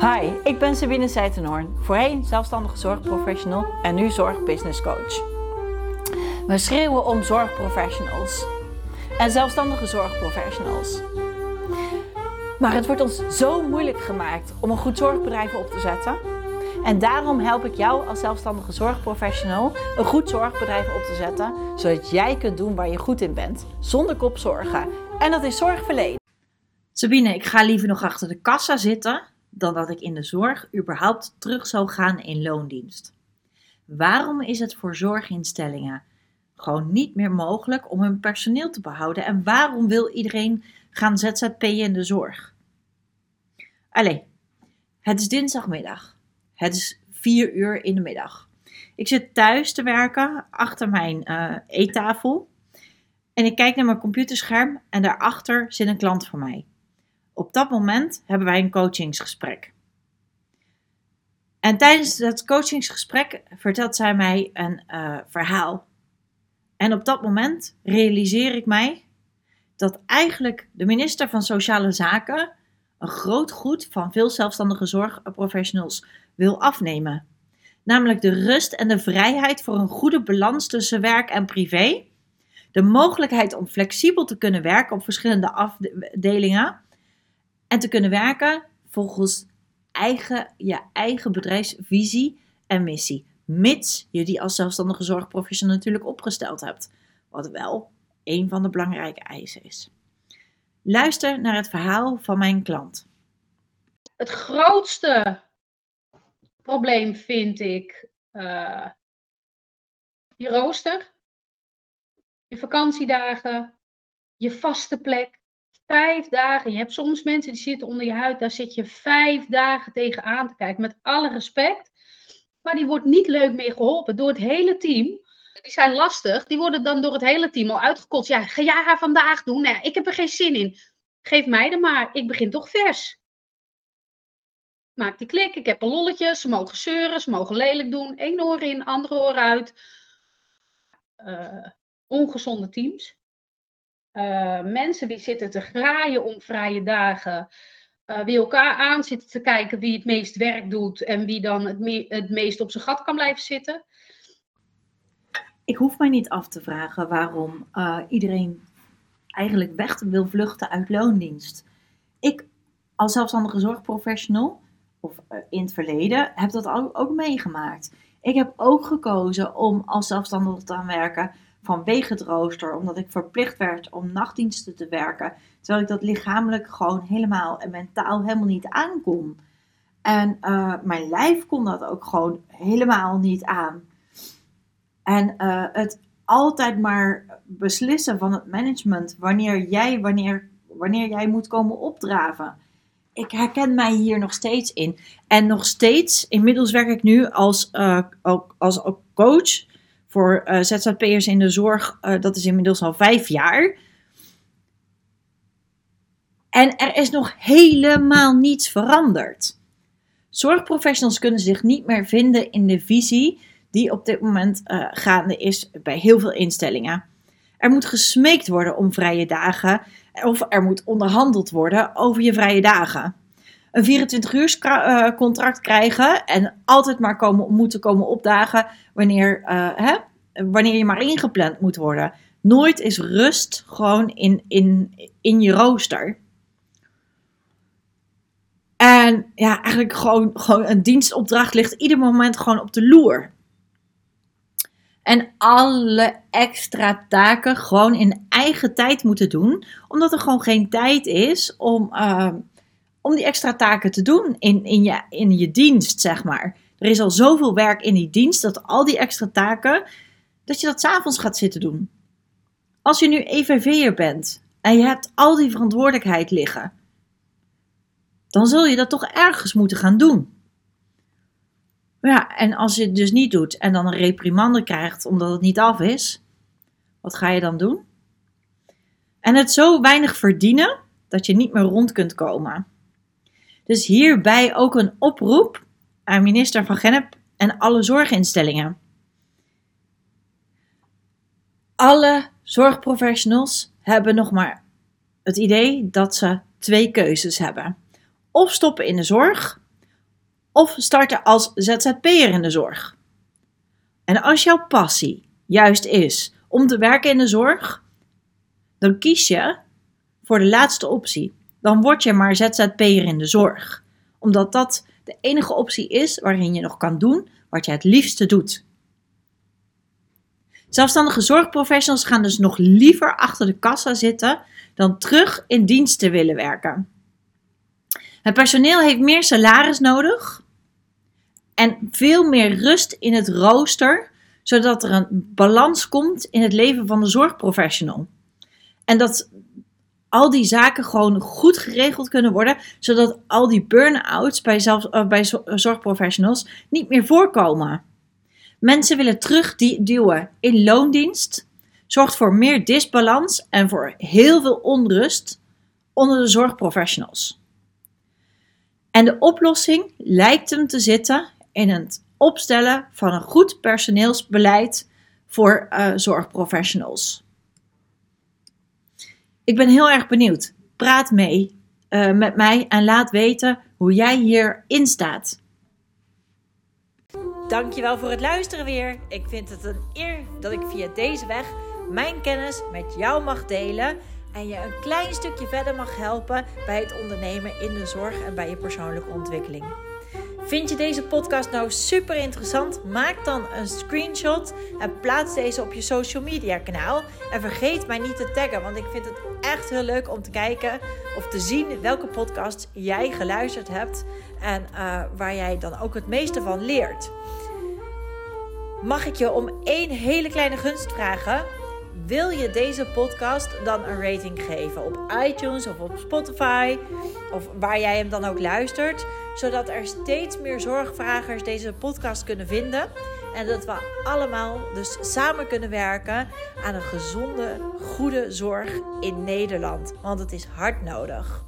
Hi, ik ben Sabine Seitenhoorn, voorheen zelfstandige zorgprofessional en nu zorgbusinesscoach. We schreeuwen om zorgprofessionals en zelfstandige zorgprofessionals. Maar het wordt ons zo moeilijk gemaakt om een goed zorgbedrijf op te zetten. En daarom help ik jou als zelfstandige zorgprofessional een goed zorgbedrijf op te zetten, zodat jij kunt doen waar je goed in bent, zonder kopzorgen. En dat is zorgverlenen. Sabine, ik ga liever nog achter de kassa zitten dan dat ik in de zorg überhaupt terug zou gaan in loondienst. Waarom is het voor zorginstellingen gewoon niet meer mogelijk om hun personeel te behouden en waarom wil iedereen gaan ZZP'en in de zorg? Allee, het is dinsdagmiddag. Het is vier uur in de middag. Ik zit thuis te werken achter mijn uh, eettafel en ik kijk naar mijn computerscherm en daarachter zit een klant voor mij. Op dat moment hebben wij een coachingsgesprek. En tijdens dat coachingsgesprek vertelt zij mij een uh, verhaal. En op dat moment realiseer ik mij dat eigenlijk de minister van Sociale Zaken een groot goed van veel zelfstandige zorgprofessionals wil afnemen. Namelijk de rust en de vrijheid voor een goede balans tussen werk en privé. De mogelijkheid om flexibel te kunnen werken op verschillende afdelingen en te kunnen werken volgens eigen, je eigen bedrijfsvisie en missie. Mits je die als zelfstandige zorgprofessional natuurlijk opgesteld hebt. Wat wel een van de belangrijke eisen is. Luister naar het verhaal van mijn klant. Het grootste probleem vind ik uh, je rooster, je vakantiedagen, je vaste plek, vijf dagen. Je hebt soms mensen die zitten onder je huid, daar zit je vijf dagen tegenaan te kijken. Met alle respect. Maar die wordt niet leuk meer geholpen door het hele team. Die zijn lastig. Die worden dan door het hele team al uitgekotst. Ja, ga jij haar vandaag doen? Nee, ik heb er geen zin in. Geef mij er maar. Ik begin toch vers. Maak die klik. Ik heb een lolletje. Ze mogen zeuren. Ze mogen lelijk doen. Eén oor in, andere oor uit. Uh, ongezonde teams. Uh, mensen die zitten te graaien om vrije dagen, uh, wie elkaar aan zitten te kijken wie het meest werk doet en wie dan het, het meest op zijn gat kan blijven zitten. Ik hoef mij niet af te vragen waarom uh, iedereen eigenlijk weg wil vluchten uit loondienst. Ik als zelfstandige zorgprofessional, of in het verleden, heb dat ook meegemaakt. Ik heb ook gekozen om als zelfstandige te gaan werken vanwege het rooster, omdat ik verplicht werd om nachtdiensten te werken, terwijl ik dat lichamelijk gewoon helemaal en mentaal helemaal niet aankon. En uh, mijn lijf kon dat ook gewoon helemaal niet aan. En uh, het altijd maar beslissen van het management wanneer jij, wanneer, wanneer jij moet komen opdraven. Ik herken mij hier nog steeds in. En nog steeds, inmiddels werk ik nu als, uh, als coach voor uh, ZZP'ers in de zorg, uh, dat is inmiddels al vijf jaar. En er is nog helemaal niets veranderd. Zorgprofessionals kunnen zich niet meer vinden in de visie die op dit moment uh, gaande is bij heel veel instellingen. Er moet gesmeekt worden om vrije dagen of er moet onderhandeld worden over je vrije dagen. Een 24 uur contract krijgen en altijd maar komen, moeten komen opdagen wanneer, uh, hè, wanneer je maar ingepland moet worden. Nooit is rust gewoon in, in, in je rooster. En ja, eigenlijk gewoon, gewoon een dienstopdracht ligt ieder moment gewoon op de loer. En alle extra taken gewoon in eigen tijd moeten doen. Omdat er gewoon geen tijd is om, uh, om die extra taken te doen in, in, je, in je dienst, zeg maar. Er is al zoveel werk in die dienst dat al die extra taken, dat je dat s'avonds gaat zitten doen. Als je nu EVV'er bent en je hebt al die verantwoordelijkheid liggen, dan zul je dat toch ergens moeten gaan doen. Ja, en als je het dus niet doet en dan een reprimande krijgt omdat het niet af is, wat ga je dan doen? En het zo weinig verdienen dat je niet meer rond kunt komen. Dus hierbij ook een oproep aan minister van Gennep en alle zorginstellingen. Alle zorgprofessionals hebben nog maar het idee dat ze twee keuzes hebben. Of stoppen in de zorg, of starten als ZZP'er in de zorg. En als jouw passie juist is om te werken in de zorg, dan kies je voor de laatste optie. Dan word je maar ZZP'er in de zorg, omdat dat de enige optie is waarin je nog kan doen wat je het liefste doet. Zelfstandige zorgprofessionals gaan dus nog liever achter de kassa zitten dan terug in dienst te willen werken. Het personeel heeft meer salaris nodig en veel meer rust in het rooster, zodat er een balans komt in het leven van de zorgprofessional. En dat al die zaken gewoon goed geregeld kunnen worden, zodat al die burn-outs bij, zelf, uh, bij zorgprofessionals niet meer voorkomen. Mensen willen terugduwen in loondienst, zorgt voor meer disbalans en voor heel veel onrust onder de zorgprofessionals. En de oplossing lijkt hem te zitten in het opstellen van een goed personeelsbeleid voor uh, zorgprofessionals. Ik ben heel erg benieuwd. Praat mee uh, met mij en laat weten hoe jij hierin staat. Dankjewel voor het luisteren weer. Ik vind het een eer dat ik via deze weg mijn kennis met jou mag delen en je een klein stukje verder mag helpen bij het ondernemen in de zorg en bij je persoonlijke ontwikkeling. Vind je deze podcast nou super interessant? Maak dan een screenshot en plaats deze op je social media kanaal. En vergeet mij niet te taggen, want ik vind het echt heel leuk om te kijken of te zien welke podcast jij geluisterd hebt en uh, waar jij dan ook het meeste van leert. Mag ik je om één hele kleine gunst vragen? Wil je deze podcast dan een rating geven op iTunes of op Spotify of waar jij hem dan ook luistert, zodat er steeds meer zorgvragers deze podcast kunnen vinden en dat we allemaal dus samen kunnen werken aan een gezonde, goede zorg in Nederland, want het is hard nodig.